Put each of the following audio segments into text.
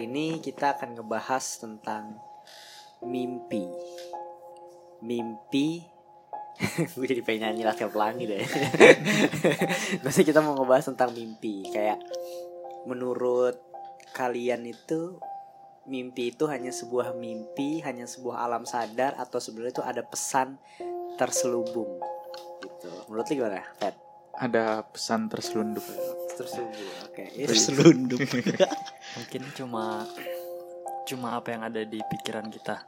hari ini kita akan ngebahas tentang mimpi. Mimpi Gue jadi pengen nyanyi Laskar Pelangi deh Maksudnya kita mau ngebahas tentang mimpi Kayak Menurut kalian itu Mimpi itu hanya sebuah mimpi Hanya sebuah alam sadar Atau sebenarnya itu ada pesan terselubung gitu. Menurut lu gimana, Fat? Ada pesan terselundup. Terselubung, oke. Terselundup Mungkin cuma Cuma apa yang ada di pikiran kita.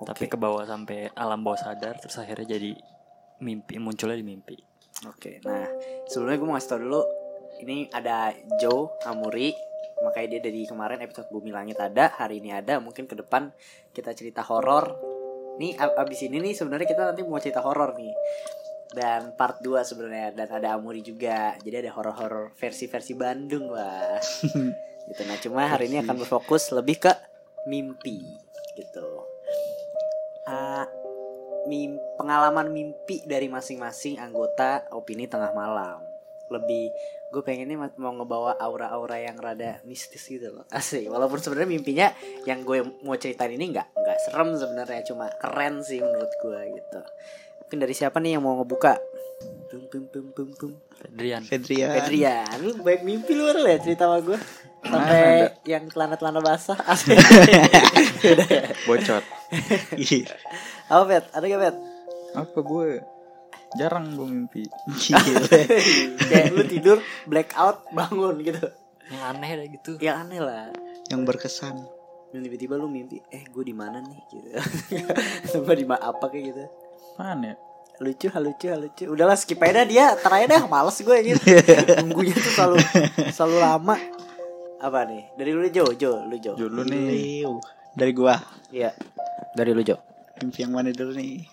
Tapi Oke. ke bawah sampai alam bawah sadar Terus akhirnya jadi mimpi Munculnya di mimpi. Oke, nah sebelumnya gue mau ngasih tau dulu Ini ada Joe Amuri Makanya dia dari kemarin episode Bumi Langit ada Hari ini ada, mungkin ke depan kita cerita horor. Nih ab- abis ini nih sebenarnya kita nanti mau cerita horor nih Dan part 2 sebenarnya Dan ada Amuri juga. Jadi ada horor-horor versi-versi Bandung lah. Gitu. Nah cuma hari ini akan berfokus lebih ke mimpi gitu. Ah, mim- pengalaman mimpi dari masing-masing anggota opini tengah malam lebih gue pengennya ma- mau ngebawa aura-aura yang rada mistis gitu loh asik walaupun sebenarnya mimpinya yang gue mau ceritain ini nggak nggak serem sebenarnya cuma keren sih menurut gue gitu mungkin dari siapa nih yang mau ngebuka pum pum pum pum pum Adrian Fedrian Adrian lu baik mimpi lu ya cerita sama gue sampai yang celana-celana basah asik ya. Bocor. Iya. apa Pet? ada gak Pet? Apa gue? Jarang gue mimpi. Kayak lu tidur blackout bangun gitu. Yang aneh deh gitu. Yang aneh lah. Yang berkesan. Dan tiba-tiba lu mimpi eh gue di mana nih? gitu. Gue di apa kayak gitu. Apaan ya? lucu hal lucu hal lucu. Udahlah skip aja dia. Terakhir dah males gue gitu nunggunya tuh selalu selalu lama. Apa nih? Dari lu Jo. Jo lu Jo. Dulu nih. Liu. dari gua. Iya. Dari lu Jo. Mimpi yang mana dulu nih?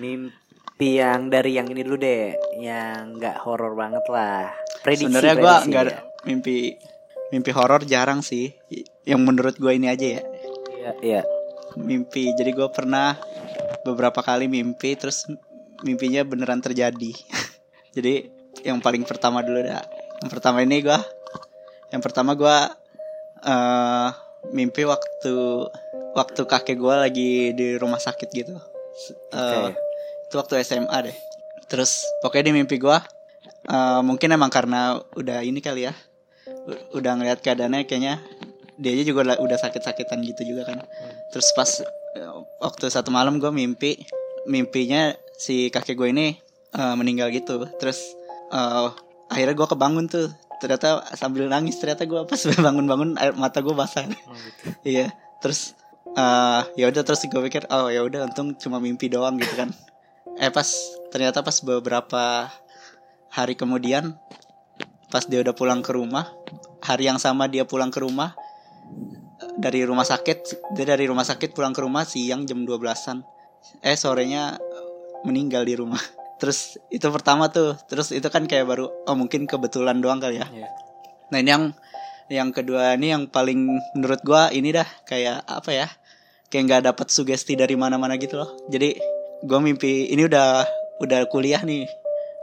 Mimpi yang dari yang ini dulu deh yang nggak horor banget lah. Prediksi sebenarnya prediksi, nggak ya. ada mimpi mimpi horor jarang sih. Yang menurut gua ini aja ya. Iya iya. Mimpi jadi gua pernah beberapa kali mimpi terus mimpinya beneran terjadi. Jadi yang paling pertama dulu dah. Yang pertama ini gua yang pertama gua eh mimpi waktu waktu kakek gua lagi di rumah sakit gitu. Eh, Oke. Itu waktu SMA deh. Terus pokoknya di mimpi gua eh, mungkin emang karena udah ini kali ya. U- udah ngeliat keadaannya kayaknya dia juga la- udah sakit-sakitan gitu juga kan. Terus pas eh, waktu satu malam gue mimpi mimpinya si kakek gue ini eh, meninggal gitu. Terus eh, akhirnya gue kebangun tuh. Ternyata sambil nangis ternyata gue pas bangun-bangun air mata gue basah. Oh, gitu. iya. Terus eh ya udah terus gue pikir oh ya udah untung cuma mimpi doang gitu kan eh pas ternyata pas beberapa hari kemudian pas dia udah pulang ke rumah hari yang sama dia pulang ke rumah dari rumah sakit dia dari rumah sakit pulang ke rumah siang jam 12-an eh sorenya meninggal di rumah terus itu pertama tuh terus itu kan kayak baru oh mungkin kebetulan doang kali ya Iya. Nah ini yang yang kedua ini yang paling menurut gua ini dah kayak apa ya? Kayak nggak dapat sugesti dari mana-mana gitu loh. Jadi gua mimpi ini udah udah kuliah nih.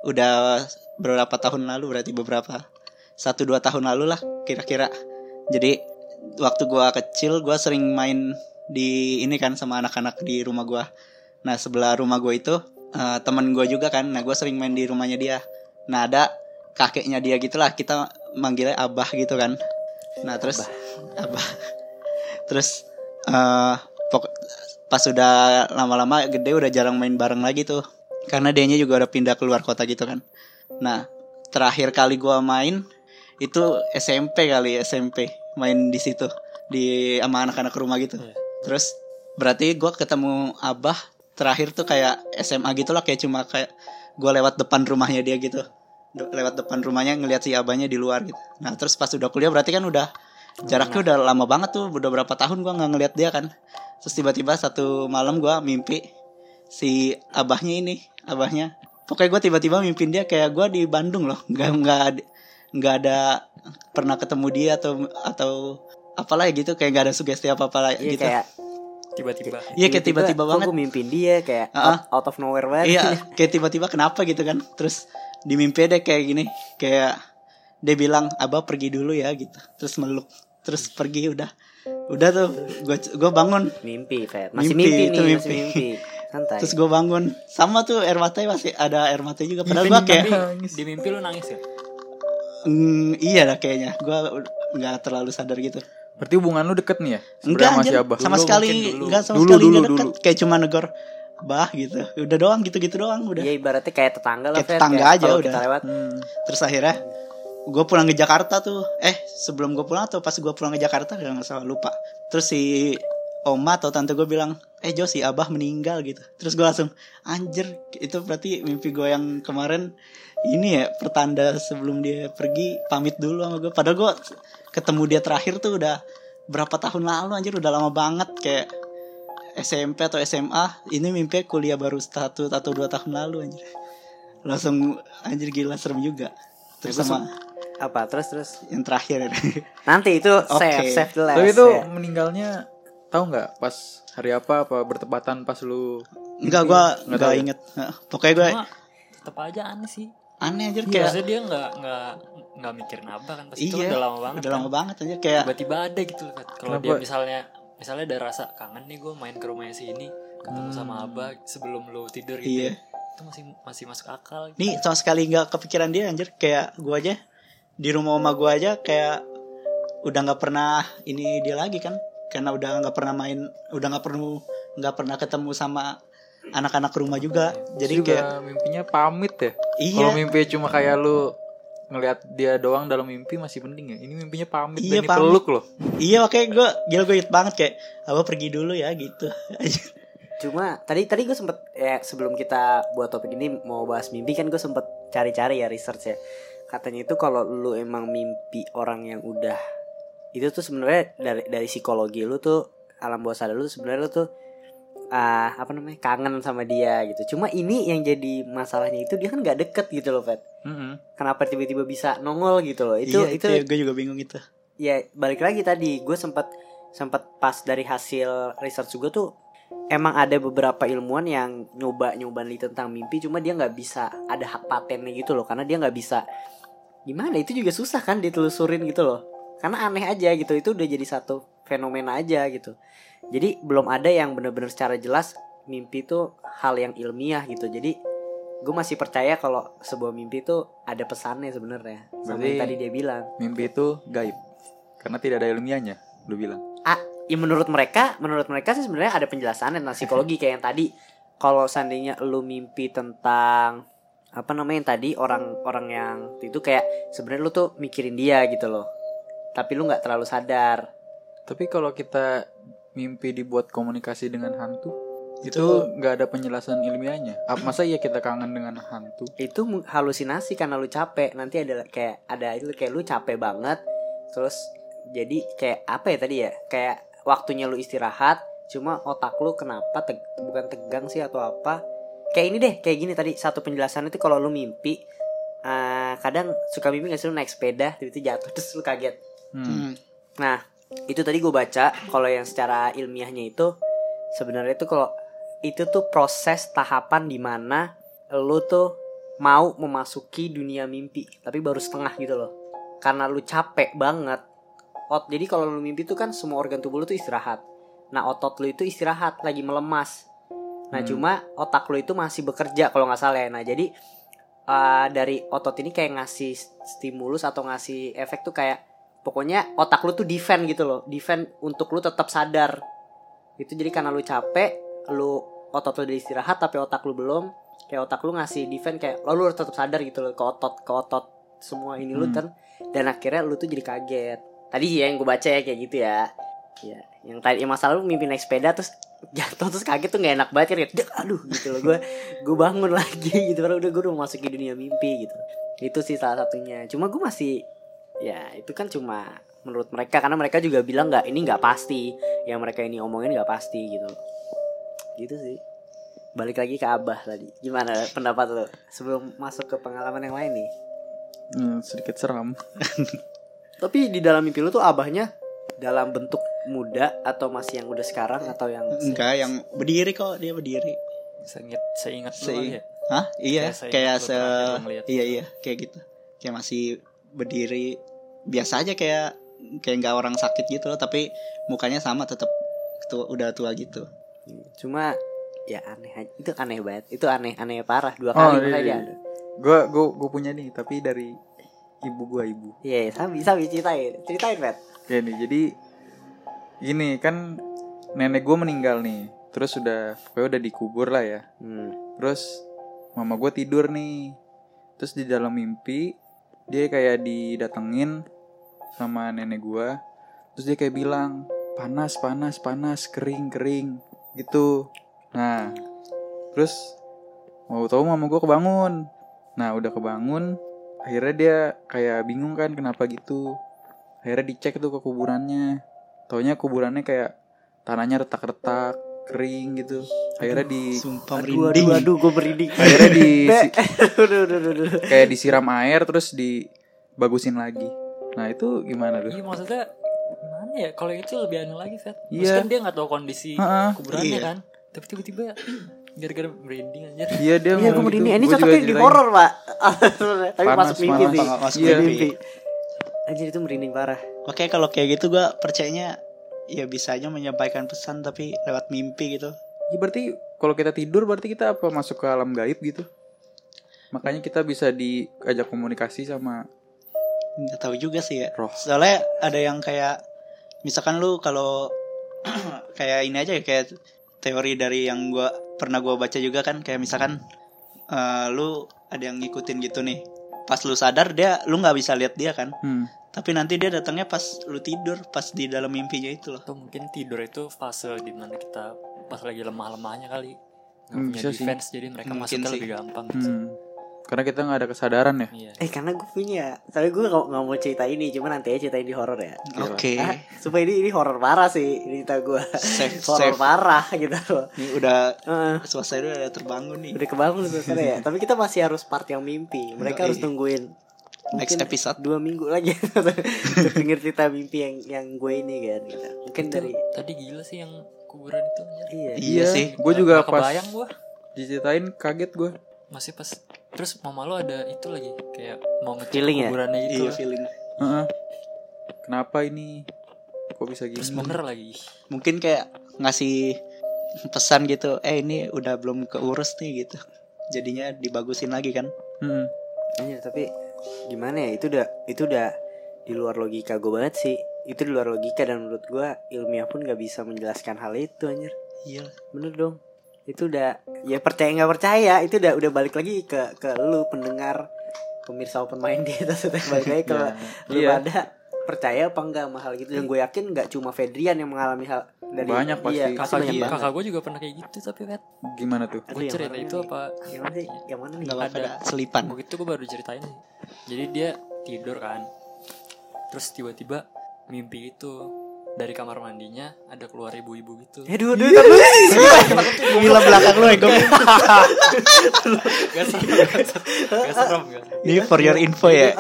Udah beberapa tahun lalu berarti beberapa satu dua tahun lalu lah kira-kira. Jadi waktu gua kecil gua sering main di ini kan sama anak-anak di rumah gua. Nah sebelah rumah gua itu eh, teman gua juga kan. Nah gua sering main di rumahnya dia. Nah ada kakeknya dia gitulah kita manggilnya abah gitu kan nah terus abah, terus eh pok pas sudah lama-lama gede udah jarang main bareng lagi tuh. Karena dianya juga udah pindah keluar kota gitu kan. Nah terakhir kali gua main itu SMP kali SMP main di situ di sama anak-anak rumah gitu. Iya. terus berarti gua ketemu abah terakhir tuh kayak SMA gitu lah kayak cuma kayak gua lewat depan rumahnya dia gitu. Lewat depan rumahnya ngelihat si abahnya di luar gitu. Nah terus pas udah kuliah berarti kan udah jaraknya udah lama banget tuh udah berapa tahun gua nggak ngeliat dia kan. Terus tiba-tiba satu malam gua mimpi si abahnya ini abahnya. Pokoknya gua tiba-tiba mimpin dia kayak gua di Bandung loh. Nggak nggak nggak ada pernah ketemu dia atau atau apalah gitu. Kayak nggak ada sugesti apa apa Iya gitu. kayak tiba-tiba. Iya kayak tiba-tiba banget. gue mimpin dia kayak out, out of nowhere banget. Iya, kayak tiba-tiba kenapa gitu kan. Terus di mimpi deh kayak gini, kayak dia bilang, "Abah pergi dulu ya" gitu. Terus meluk, terus pergi udah. Udah tuh, gue gue bangun. Mimpi, Fet. Masih Mimpi, mimpi, itu nih, mimpi. masih mimpi. Santai. Terus gue bangun. Sama tuh air matanya masih ada air matanya juga. Padahal gue kayak di mimpi lu nangis ya mm, iya lah kayaknya. Gue nggak terlalu sadar gitu. Berarti hubungan lu deket nih ya? Enggak masih abah. sama Dulu sekali enggak sama Dulu, sekali dulu, nggak deket. dulu. Kayak cuma negor bah gitu. Udah doang gitu-gitu doang udah. Iya ibaratnya kayak tetangga lah Kayak tetangga Kayak aja udah. kita lewat Hmm. Terus akhirnya gue pulang ke Jakarta tuh. Eh sebelum gue pulang atau pas gue pulang ke Jakarta kalau nggak salah lupa. Terus si Oma atau tante gue bilang, eh Jo si Abah meninggal gitu. Terus gue langsung anjir itu berarti mimpi gue yang kemarin ini ya pertanda sebelum dia pergi pamit dulu sama gue. Padahal gue ketemu dia terakhir tuh udah berapa tahun lalu anjir udah lama banget kayak SMP atau SMA ini mimpi kuliah baru satu atau dua tahun lalu anjir langsung anjir gila serem juga terus Terus sama apa? Terus terus yang terakhir nanti itu Oke. save save the last. Tapi itu ya. meninggalnya tahu nggak pas hari apa apa bertepatan pas lu enggak gua Nggak ya? inget pokoknya gue tetap aja aneh sih aneh anjir Iya, kayak maksudnya dia nggak nggak nggak mikirin apa kan pas itu iya udah lama banget udah kan. lama banget anjir kayak tiba-tiba ada gitu loh kalau dia misalnya misalnya ada rasa kangen nih gue main ke rumahnya si ini ketemu Hmm. sama abah sebelum lu tidur gitu Iya. ya. itu masih masih masuk akal gitu. nih sama sekali nggak kepikiran dia anjir kayak gua aja di rumah oma gua aja kayak udah nggak pernah ini dia lagi kan karena udah nggak pernah main udah nggak perlu nggak pernah ketemu sama anak-anak rumah juga jadi juga kayak mimpinya pamit ya? iya Kalau mimpi cuma kayak lu ngelihat dia doang dalam mimpi masih mending ya. Ini mimpinya pamit Iya, dan pamit. dipeluk loh. iya makanya gue gila gue banget kayak abah pergi dulu ya gitu Cuma tadi tadi gue sempet ya sebelum kita buat topik ini mau bahas mimpi kan gue sempet cari-cari ya research ya. Katanya itu kalau lu emang mimpi orang yang udah itu tuh sebenarnya dari dari psikologi lu tuh alam bawah sadar lu sebenarnya lu tuh ah apa namanya kangen sama dia gitu. Cuma ini yang jadi masalahnya itu dia kan nggak deket gitu loh, Fet. Mm-mm. Kenapa tiba-tiba bisa nongol gitu loh? Itu iya, itu, ya, gue juga bingung itu ya balik lagi tadi gue sempat sempat pas dari hasil research juga tuh emang ada beberapa ilmuwan yang nyoba nyoba nih tentang mimpi cuma dia nggak bisa ada hak patennya gitu loh karena dia nggak bisa gimana? Itu juga susah kan ditelusurin gitu loh. Karena aneh aja gitu. Itu udah jadi satu fenomena aja gitu. Jadi belum ada yang bener-bener secara jelas mimpi itu hal yang ilmiah gitu. Jadi gue masih percaya kalau sebuah mimpi itu ada pesannya sebenarnya. Sama yang tadi dia bilang. Mimpi itu gaib. Karena tidak ada ilmiahnya, lu bilang. ah, ya menurut mereka, menurut mereka sih sebenarnya ada penjelasannya tentang psikologi kayak yang tadi. Kalau seandainya lu mimpi tentang apa namanya yang tadi orang-orang yang itu kayak sebenarnya lu tuh mikirin dia gitu loh. Tapi lu nggak terlalu sadar. Tapi kalau kita mimpi dibuat komunikasi dengan hantu, itu nggak ada penjelasan ilmiahnya. Apa masa iya kita kangen dengan hantu? Itu mu- halusinasi karena lu capek. Nanti ada kayak ada itu kayak lu capek banget. Terus jadi kayak apa ya tadi ya? Kayak waktunya lu istirahat, cuma otak lu kenapa teg- bukan tegang sih atau apa? Kayak ini deh, kayak gini tadi satu penjelasan itu kalau lu mimpi eh, kadang suka mimpi gak sih lu naik sepeda tiba-tiba jatuh terus lu kaget. Hmm. Hmm. Nah, itu tadi gue baca kalau yang secara ilmiahnya itu sebenarnya itu kalau itu tuh proses tahapan di mana lu tuh mau memasuki dunia mimpi tapi baru setengah gitu loh karena lu capek banget ot jadi kalau lu mimpi tuh kan semua organ tubuh lu tuh istirahat nah otot lu itu istirahat lagi melemas nah Hmm. cuma otak lu itu masih bekerja kalau nggak salah ya. Nah jadi uh, dari otot ini kayak ngasih stimulus atau ngasih efek tuh kayak pokoknya otak lu tuh defend gitu loh. Defend untuk lu tetap sadar. Itu jadi karena lu capek lu otot lu udah istirahat tapi otak lu belum kayak otak lu ngasih defend kayak lo lu harus tetap sadar gitu loh. Ke otot ke otot semua ini lu Hmm. kan dan akhirnya lu tuh jadi kaget. Tadi ya yang gue baca ya kayak gitu ya. Ya yang tadi yang masalah lu mimpi naik sepeda terus jatuh terus kaget tuh nggak enak banget kan kayak "Dek, aduh gitu loh. Gue gue bangun lagi gitu karena udah gue udah masuk ke dunia mimpi gitu. Itu sih salah satunya. Cuma gue masih ya itu kan cuma menurut mereka karena mereka juga bilang nggak ini nggak pasti. Yang mereka ini omongin nggak pasti gitu. Gitu sih. Balik lagi ke abah tadi. Gimana pendapat lo? Sebelum masuk ke pengalaman yang lain nih. Hmm, sedikit seram. tapi di dalam mimpi lo tuh abahnya dalam bentuk muda atau masih yang udah sekarang atau yang Enggak, yang berdiri kok dia berdiri. Seingat seingat Se- ya. Hah? Iya, Kayak kayak se. Iya, iya, kayak gitu. Kayak masih berdiri biasa aja kayak kayak nggak orang sakit gitu loh, tapi mukanya sama tetap tua, udah tua gitu. cuma ya aneh aja itu aneh banget itu aneh aneh parah dua Oh, kali iya, makanya iya. ada Gue gue gue punya nih, tapi dari ibu gue ibu. iya yeah, sabi sabi ceritain ceritain Pet Ya nih, jadi gini kan nenek gue meninggal nih. Terus udah pokoknya udah dikubur lah ya. hmm. Terus mama gue tidur nih. Terus di dalam mimpi dia kayak didatengin sama nenek gue. Terus dia kayak bilang panas panas panas kering kering gitu. Nah terus mau tahu mama gue kebangun. Nah udah kebangun akhirnya dia kayak bingung kan kenapa gitu. Akhirnya dicek tuh ke kuburannya. Taunya kuburannya kayak tanahnya retak-retak kering gitu. Akhirnya di Sumpah aduh merinding. aduh aduh gue merinding akhirnya di kayak disiram air terus dibagusin lagi nah itu gimana tuh Iya maksudnya gimana ya? Kalau itu lebih aneh lagi, Fet. Iya. Maksudnya kan dia nggak tahu kondisi Heeh. kuburannya Iya. kan. Tapi tiba-tiba gara-gara merinding aja. iya dia Iya gue merinding gitu. ini cocoknya di horor pak tapi masuk mimpi sih masuk Iya, mimpi. Anjir itu merinding parah Oke, kalau kayak gitu gua percayanya ya bisa aja menyampaikan pesan tapi lewat mimpi gitu. ya berarti kalau kita tidur berarti kita apa masuk ke alam gaib gitu makanya kita bisa diajak komunikasi sama nggak tahu juga sih ya Roh. soalnya ada yang kayak misalkan lu kalau kayak ini aja ya kayak teori dari yang gua pernah gua baca juga kan kayak misalkan eh, lu ada yang ngikutin gitu nih pas lu sadar dia lu nggak bisa lihat dia kan hmm. Tapi nanti dia datangnya pas lu tidur pas di dalam mimpinya itu loh Atau mungkin tidur itu fase di mana kita pas lagi lemah-lemahnya kali. Nggak Hmm, punya bisa sih. defense jadi mereka Mungkin masuknya sih. lebih gampang. Hmm. karena kita nggak ada kesadaran ya Iya. eh karena gue punya tapi gue gak, nggak mau cerita ini cuma nanti aja ceritain di horor ya oke Ah, supaya ini ini horor parah sih ini cerita gue Safe, horor safe. parah gitu loh ini udah Heeh. suasana udah terbangun nih udah kebangun suasana ya tapi kita masih harus part yang mimpi mereka harus tungguin next mungkin episode dua minggu lagi denger cerita mimpi yang yang gue ini kan gitu. mungkin Itu dari tadi gila sih yang kuburan itu anjir. iya Iya sih. gue juga Nggak pas kebayang gua. diceritain kaget gue Masih pas terus mama lo ada itu lagi kayak mau ngecek Feeling ya? kuburannya itu. iya lah. feeling Heeh. kenapa ini kok bisa gini Terus bener lagi. mungkin kayak ngasih pesan gitu eh ini udah belum keurus nih gitu jadinya dibagusin lagi kan Hmm. Anjir, tapi gimana ya itu udah itu udah di luar logika gue banget sih. Itu di luar logika dan menurut gue ilmiah pun gak bisa menjelaskan hal itu anjir. Iya. Bener dong. Itu udah ya percaya nggak percaya itu udah udah balik lagi ke ke lu pendengar pemirsa open minded itu sudah balik lagi ke lu Iya. pada percaya apa enggak sama hal gitu dan gue yakin nggak cuma Fedrian yang mengalami hal dari Banyak pasti. iya, pasti Kakak, banyak banget kakak gue juga pernah kayak gitu tapi Fet. gimana tuh Gue cerita itu nih? apa? yang mana sih yang mana nih Ada. dah, selipan Waktu itu gue baru ceritain sih. Jadi dia tidur kan. Terus tiba-tiba mimpi itu dari kamar mandinya ada keluar ibu-ibu gitu. Aduh, aduh, aduh, aduh. gila belakang lu gue Gak serem, gak serem, gak serem, gak serem. ini for your info ya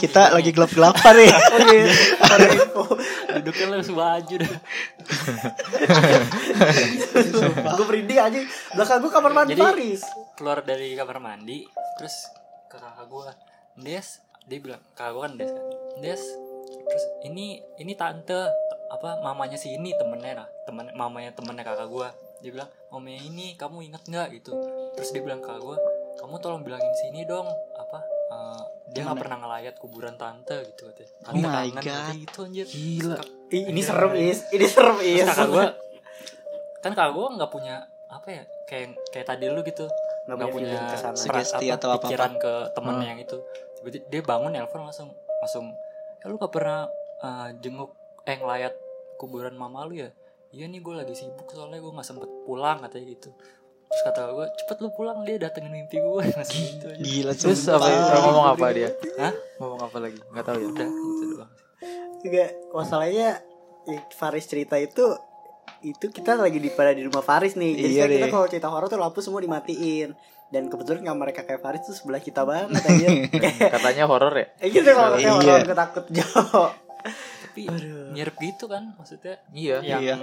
kita lagi gelap-gelapan nih Oke, ada info. duduknya langsung baju dah. Gue merinding aja. Belakang gue kamar mandi Paris. Keluar dari kamar mandi, terus ke kakak gue, Des, dia bilang kakak gue kan Des kan, Des, terus ini ini tante apa mamanya si ini temennya lah, temen mamanya temennya kakak gue, dia bilang mamanya ini kamu inget nggak gitu, terus dia bilang ke kakak gue, kamu tolong bilangin sini dong apa eh, dia nggak pernah ngelayat kuburan tante gitu katanya. Oh Tante my kangen God. gitu anjir. Gila. Ih, ini serem is, ini serem is. Terus kakak gue kan kakak gue nggak punya apa ya kayak kayak tadi lu gitu Nggak punya punya feeling ke sana. Sugesti atau apa-apa. pikiran ke temennya Hmm. yang itu tiba-tiba dia bangun nelpon langsung langsung ya lu gak pernah uh, jenguk eh ngelayat kuburan mama lu ya iya nih gue lagi sibuk soalnya gue nggak sempet pulang katanya gitu terus kata gue cepet lu pulang dia datengin mimpi gue gitu aja gila terus apa ngomong apa dia Hah? ngomong apa lagi nggak tahu ya udah gitu doang Enggak, masalahnya ya, Faris cerita itu itu kita lagi di pada di rumah Faris nih. Jadi Iya kan kita kalau cerita horor tuh lampu semua dimatiin. Dan kebetulan kamar mereka kayak Faris tuh sebelah kita banget. Kayak Katanya horor ya? eh, gitu kalau katanya Iya. horor takut jauh. tapi mirip gitu kan maksudnya Iya. yang Iya.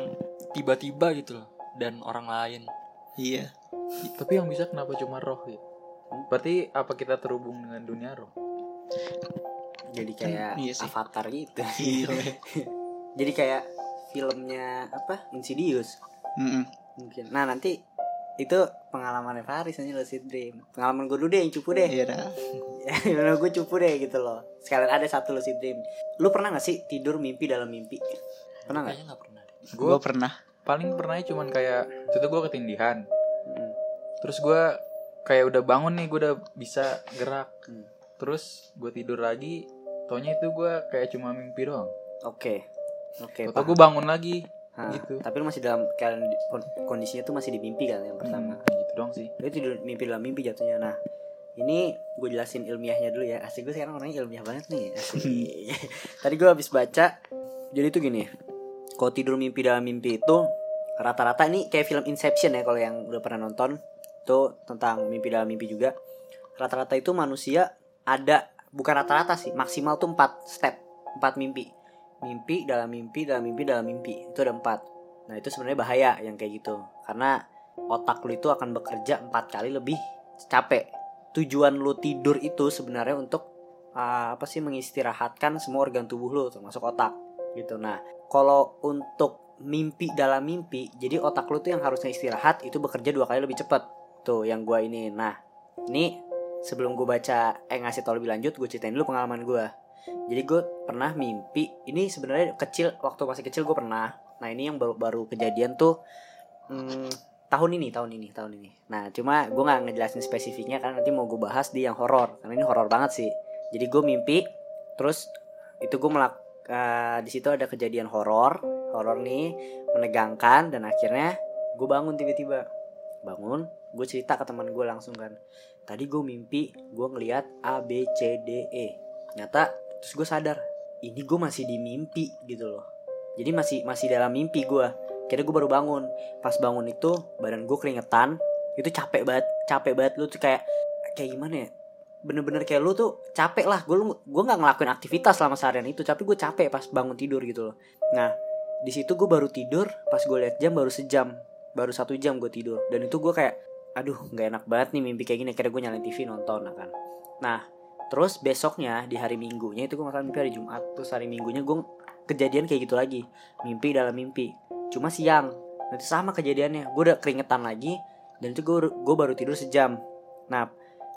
tiba-tiba gitu loh dan orang lain Iya. Tapi yang bisa kenapa cuma roh ya? Berarti apa kita terhubung dengan dunia roh? Jadi kayak Iya sih. avatar gitu. Iya. Jadi kayak filmnya apa? Insidious Mm-mm. mungkin. Nah, nanti itu pengalamannya Faris aja lucid dream. Pengalaman gue dulu deh yang cupu deh. Iya dah. ya gue cupu deh gitu loh sekalian ada satu lucid dream lu pernah gak sih tidur mimpi dalam mimpi pernah nggak kayaknya nggak pernah deh. Gue pernah. paling pernahnya cuman kayak itu gue ketindihan. Hmm. Terus gue kayak udah bangun nih, gue udah bisa gerak. Hmm. Terus gue tidur lagi, taunya itu gue kayak cuma mimpi doang. oke oke Atau paham. gue bangun lagi, Hah, gitu. tapi lu masih dalam kon- kondisinya tuh masih di mimpi kan yang pertama? Hmm, gitu doang sih. lu tidur mimpi dalam mimpi jatuhnya. Nah ini gue jelasin ilmiahnya dulu ya. Asik gue sekarang orangnya ilmiah banget nih. Asik. Tadi gue habis baca jadi itu gini. Kalau tidur mimpi dalam mimpi itu rata-rata ini kayak film Inception ya kalau yang udah pernah nonton. Itu tentang mimpi dalam mimpi juga. Rata-rata itu manusia ada bukan rata-rata sih maksimal tuh 4 step 4 mimpi mimpi dalam mimpi dalam mimpi dalam mimpi. Itu ada empat. Nah itu sebenarnya bahaya yang kayak gitu. Karena otak lu itu akan bekerja empat kali lebih capek. Tujuan lu tidur itu sebenarnya untuk uh, apa sih mengistirahatkan semua organ tubuh lu termasuk otak. Gitu. Nah kalau untuk mimpi dalam mimpi jadi otak lu tuh yang harusnya istirahat itu bekerja dua kali lebih cepat tuh yang gua ini. Nah ini sebelum gue baca eh ngasih tau lebih lanjut gue ceritain dulu pengalaman gue jadi gue pernah mimpi ini sebenarnya kecil waktu masih kecil gue pernah. Nah ini yang baru baru kejadian tuh hmm, tahun ini tahun ini tahun ini. Nah cuma gue nggak ngejelasin spesifiknya karena nanti mau gue bahas di yang horor karena ini horor banget sih. Jadi gue mimpi terus itu gue melak eh, di situ ada kejadian horor horor nih menegangkan dan akhirnya gue bangun tiba-tiba. Bangun gue cerita ke teman gue langsung kan. Tadi gue mimpi gue ngelihat A B C D E. Nyata terus gue sadar ini gue masih di mimpi gitu loh. Jadi masih masih dalam mimpi gue kira gue baru bangun. Pas bangun itu badan gue keringetan. Itu capek banget capek banget. Lu tuh kayak kayak gimana ya? Bener-bener kayak lu tuh capek lah. Gue gue nggak ngelakuin aktivitas selama seharian itu. Tapi gue capek pas bangun tidur gitu loh. Nah di situ gue baru tidur. Pas gue lihat jam baru sejam. Baru satu jam gue tidur. Dan itu gue kayak aduh nggak enak banget nih mimpi kayak gini. Akhirnya gue nyalain TV nonton nah kan. Nah terus besoknya di hari minggunya itu gue makan mimpi hari Jumat. Terus hari minggunya gue kejadian kayak gitu lagi. Mimpi dalam mimpi. Cuma siang. Nanti sama kejadiannya. Gue udah keringetan lagi dan itu gue gue baru tidur sejam. Nah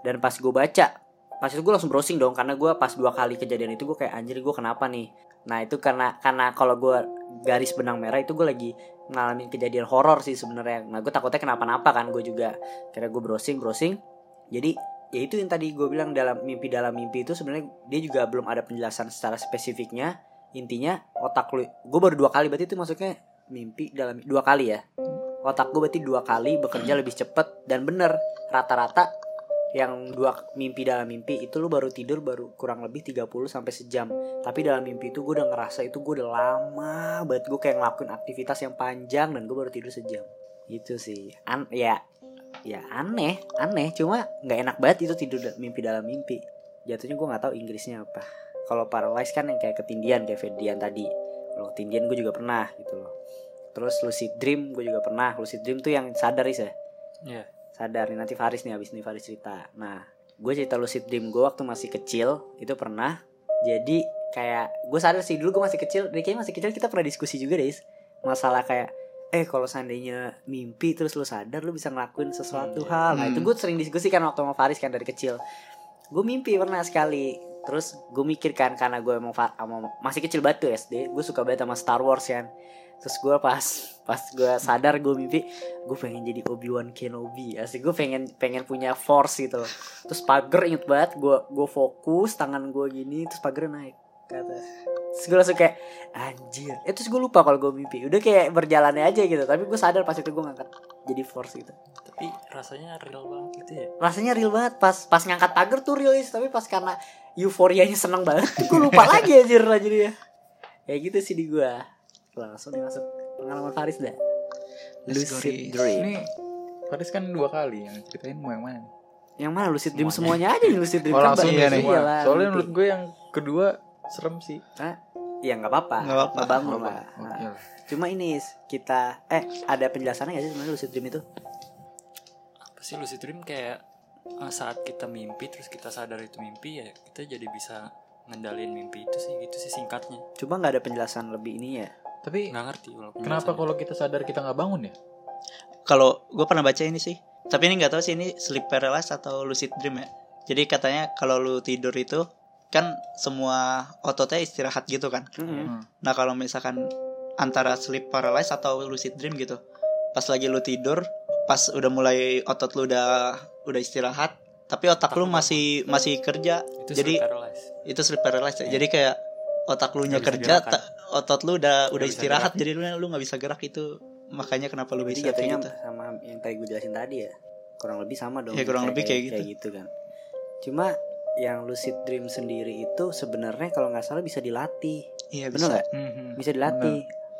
dan pas gue baca pas itu gue langsung browsing dong karena gue pas dua kali kejadian itu gue kayak anjir gue kenapa nih? Nah itu karena karena kalau gue garis benang merah itu gue lagi ngalamin kejadian horor sih sebenarnya. Nah gue takutnya kenapa-napa kan gue juga. Kira gue browsing browsing. Jadi ya itu yang tadi gue bilang dalam mimpi dalam mimpi itu sebenarnya dia juga belum ada penjelasan secara spesifiknya. Intinya otak lu gue baru dua kali berarti itu maksudnya mimpi dalam dua kali ya? Otak gue berarti dua kali bekerja lebih cepet dan bener. Rata-rata yang dua mimpi dalam mimpi itu lu baru tidur baru kurang lebih 30 sampai sejam. Tapi dalam mimpi itu gue udah ngerasa itu gue udah lama banget gue kayak ngelakuin aktivitas yang panjang dan gue baru tidur sejam. Itu sih. An ya ya aneh aneh. Cuma nggak enak banget itu tidur mimpi dalam mimpi. Jatuhnya gue nggak tahu Inggrisnya apa. Kalau paralyzed kan yang kayak ketindian kayak Ferdian tadi. Kalau ketindian gue juga pernah gitu loh. Terus lucid dream gue juga pernah. Lucid dream tuh yang sadar is ya? Iya. sadar nih nanti Faris nih abis nih Faris cerita. Nah gue cerita lucid dream gue waktu masih kecil itu pernah. Jadi kayak gue sadar sih dulu gue masih kecil. Dari kayaknya masih kecil kita pernah diskusi juga deh masalah kayak eh kalau seandainya mimpi terus lu sadar lu bisa ngelakuin sesuatu Hmm, hal. Nah Hmm. itu gue sering diskusi kan waktu sama Faris kan dari kecil. Gue mimpi pernah sekali. Terus gue mikir kan karena gue emang masih kecil banget tuh SD gue suka banget sama Star Wars kan. Terus gue pas pas gue sadar gue mimpi gue pengen jadi Obi Wan Kenobi. Asik gue pengen pengen punya Force gitu terus pagar inget banget gue gue fokus tangan gue gini terus pagar naik ke atas terus gue langsung kayak anjir. Eh terus gue lupa kalau gue mimpi. Udah kayak berjalannya aja gitu. Tapi gue sadar pas itu gue ngangkat jadi Force gitu. Tapi rasanya real banget gitu ya. rasanya real banget. Pas pas ngangkat pagar tuh real is. Tapi pas karena euforianya seneng banget gue lupa lagi anjir lah jadinya kayak gitu sih di gua. Langsung nih masuk pengalaman Faris dah. Lucid dream. Ini Faris kan dua kali yang ceritain mau yang mana? yang mana? Lucid dream semuanya. aja lucid dream Oh Kan langsung ya nih. iya lah, Soalnya menurut gue yang kedua serem sih. Hah? ya nggak apa-apa Nggak apa-apa. bangun Apa? lah Oke Nah, lah. cuma ini kita eh ada penjelasannya nggak sih sebenarnya lucid dream itu apa sih lucid dream kayak eh, saat kita mimpi terus kita sadar itu mimpi ya kita jadi bisa ngendalin mimpi itu sih gitu sih singkatnya cuma nggak ada penjelasan lebih ini ya Tapi nggak ngerti kenapa kalau kita sadar kita nggak bangun ya? Kalau gue pernah baca ini sih, tapi ini nggak tahu sih ini sleep paralysis atau lucid dream ya. Jadi katanya kalau lu tidur itu kan semua ototnya istirahat gitu kan. Mm-mm. Nah kalau misalkan antara sleep paralysis atau lucid dream gitu, pas lagi lu tidur, pas udah mulai otot lu udah udah istirahat, tapi otak lu masih masih kerja. itu Jadi sleep paralysis. itu sleep paralysis. ya. Jadi kayak otak lu nya kerja, ta- otot lu udah udah bisa istirahat, jadi lu lu nggak bisa gerak itu. Makanya kenapa lu Jadi bisa kayak gitu. sama yang tadi gue jelasin tadi ya kurang lebih sama dong Ya, kurang lebih kayak gitu kan cuma yang lucid dream sendiri itu sebenarnya kalau nggak salah bisa dilatih. Iya bener bisa. nggak? Bisa dilatih.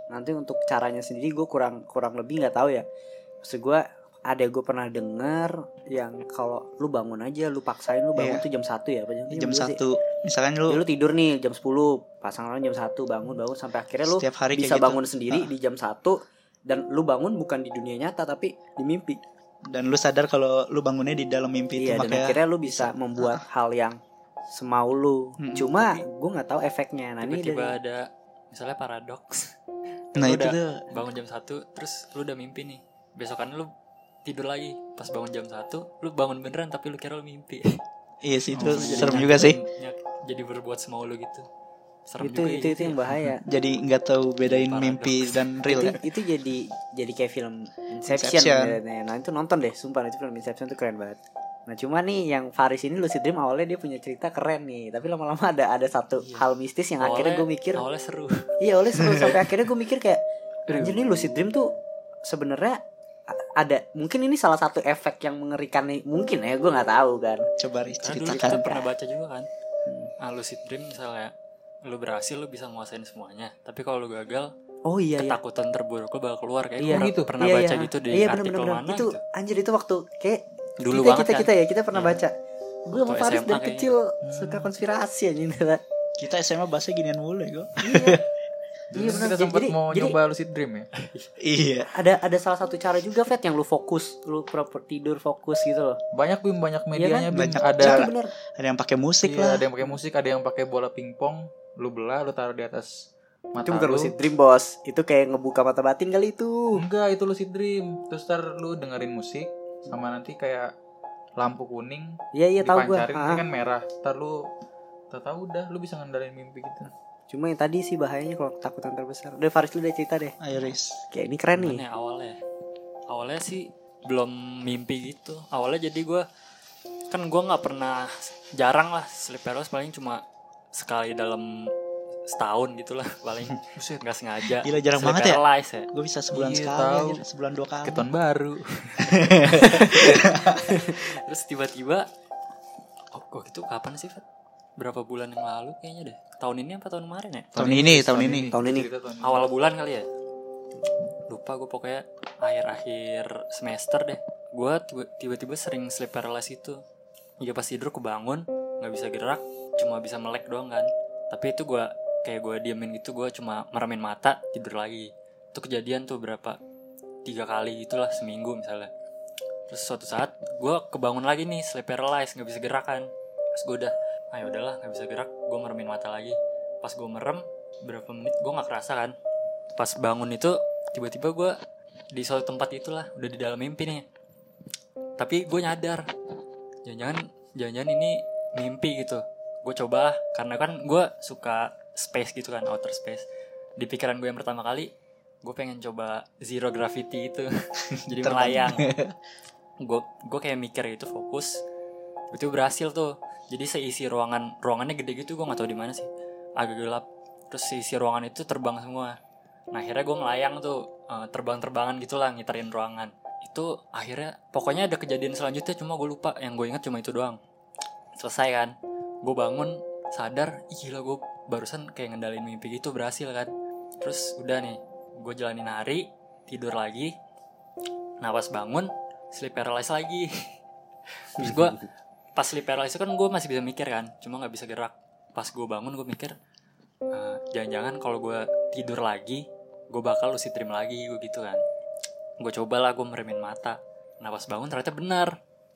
Nanti untuk caranya sendiri gue kurang kurang lebih nggak tahu ya. Maksud gue ada gue pernah dengar yang kalau lu bangun aja lu paksain lu bangun Iya. tuh jam satu ya apa jam, Jam satu, misalkan Ya, lu lu tidur nih jam 10 pasangan lu jam satu bangun bangun sampai akhirnya lu setiap hari bisa gitu. bangun sendiri di jam satu. Dan lu bangun bukan di dunia nyata tapi di mimpi dan lu sadar kalau lu bangunnya di dalam mimpi itu iya dan makanya akhirnya lu bisa membuat hal yang semau lu. Hmm, cuma gue nggak tahu efeknya. Nah ini tiba-tiba dari ada misalnya paradoks. Nah Lu itu udah tuh. bangun jam 1 terus lu udah mimpi nih. Besokan lu tidur lagi. Pas bangun jam 1 lu bangun beneran tapi lu kira lu mimpi. Iya sih itu Oh, serem Jadi juga sih. jadi berbuat semau lu gitu serem itu juga itu ya itu yang bahaya. Jadi nggak tahu bedain mimpi dan real itu, ya? itu jadi jadi kayak film Inception, Inception. kayaknya. nah itu nonton deh sumpah. Itu film Inception tuh keren banget. Nah cuma nih yang Faris ini lucid dream awalnya dia punya cerita keren nih. Tapi lama-lama ada ada satu Iya. hal mistis yang akhirnya gue Awalnya- mikir awalnya seru. Iya oleh seru. Sampai akhirnya gue mikir kayak anjir nih lucid dream tuh sebenarnya ada mungkin ini salah satu efek yang mengerikan nih. Mungkin ya gue nggak tahu kan. Coba dulu ceritakan. Kita pernah baca juga kan. Ah, lucid dream misalnya lu berhasil lu bisa nguasain semuanya. Tapi kalau lu gagal oh iya iya. ketakutan terburuk lu bakal keluar. Kayak Iya. pernah, gitu? pernah Iya, baca iya. gitu di iya, artikel bener-bener. mana itu gitu. anjir itu waktu kayak dulu kita banget kita kan. kita ya kita pernah Iya. baca. Gue sama Faris dari kecil suka konspirasi anjing kan. Kita SMA bahasa ginian mulu ya gue iya. Iya, kan bener. kita sempat Jadi- mau jadi- nyoba lucid dream ya. iya. Ada ada salah satu cara juga Fet yang lu fokus lu proper tidur fokus gitu loh. Banyak bim banyak medianya bim. Banyak. Ada bener. Ada yang pakai musik iya, lah. ada yang pakai musik, ada yang pakai bola pingpong, lu belah, lu taruh di atas mata itu bukan lu. lucid dream bos. Itu kayak ngebuka mata batin kali itu. Enggak, itu lucid dream. Terus ntar lu dengerin musik sama nanti kayak lampu kuning iya iya tahu gue dipancarin nanti kan merah. Ntar lu tak tahu udah lu bisa ngendalin mimpi gitu. cuma yang tadi sih bahayanya kalau ketakutan terbesar. Udah Faris lu udah cerita deh. Ayo Riz. Kayak ini keren nih. Gimana ya awalnya? Awalnya sih belum mimpi gitu. Awalnya jadi gue kan gue nggak pernah jarang lah sleep paralysis paling cuma sekali dalam setahun gitulah paling nggak sengaja Gila, jarang banget ya? ya gue bisa sebulan Iya, sekali tahu. sebulan dua kali Ke tahun baru. terus tiba-tiba oh kok itu kapan sih Fat? berapa bulan yang lalu kayaknya deh tahun ini apa tahun kemarin ya tahun ini tahun ini Tahun ini. Tahun ini. awal bulan kali ya lupa gue pokoknya akhir-akhir semester deh gue tiba- tiba-tiba sering sleep paralysis itu ya pas tidur kebangun nggak bisa gerak cuma bisa melek doang kan. Tapi itu gue kayak gue diemin gitu gue cuma meremin mata tidur lagi. Itu kejadian tuh berapa? Tiga kali itulah seminggu misalnya. Terus suatu saat gue kebangun lagi nih sleep paralysis nggak bisa gerak kan. Pas gue udah ayo udahlah nggak bisa gerak gue meremin mata lagi. Pas gue merem berapa menit gue nggak kerasa kan. Pas bangun itu tiba-tiba gue di suatu tempat itulah udah di dalam mimpi nih. Tapi gue nyadar jangan-jangan jangan-jangan ini mimpi gitu gue coba karena kan gue suka space gitu kan outer space. Di pikiran gue yang pertama kali gue pengen coba zero gravity itu. Jadi melayang. Gue gue kayak mikir itu fokus itu berhasil tuh. Jadi seisi ruangan ruangannya gede gitu gue nggak tahu di mana sih. Agak gelap. Terus seisi ruangan itu terbang semua. Nah akhirnya gue melayang tuh eh, terbang-terbangan gitulah ngiterin ruangan. Itu akhirnya pokoknya ada kejadian selanjutnya cuma gue lupa. Yang gue ingat cuma itu doang. Selesai kan gue bangun sadar "Ih, gila gue barusan kayak ngendalin mimpi gitu berhasil kan. Terus udah nih gue jalanin hari tidur lagi. Pas bangun sleep paralysis lagi. Terus gue pas sleep paralysis kan gue masih bisa mikir kan cuma nggak bisa gerak. Pas gue bangun gue mikir "Eh, jangan-jangan kalau gue tidur lagi gue bakal lucid dream lagi gue gitu kan. Gue cobalah gue meremin mata. Pas bangun ternyata benar.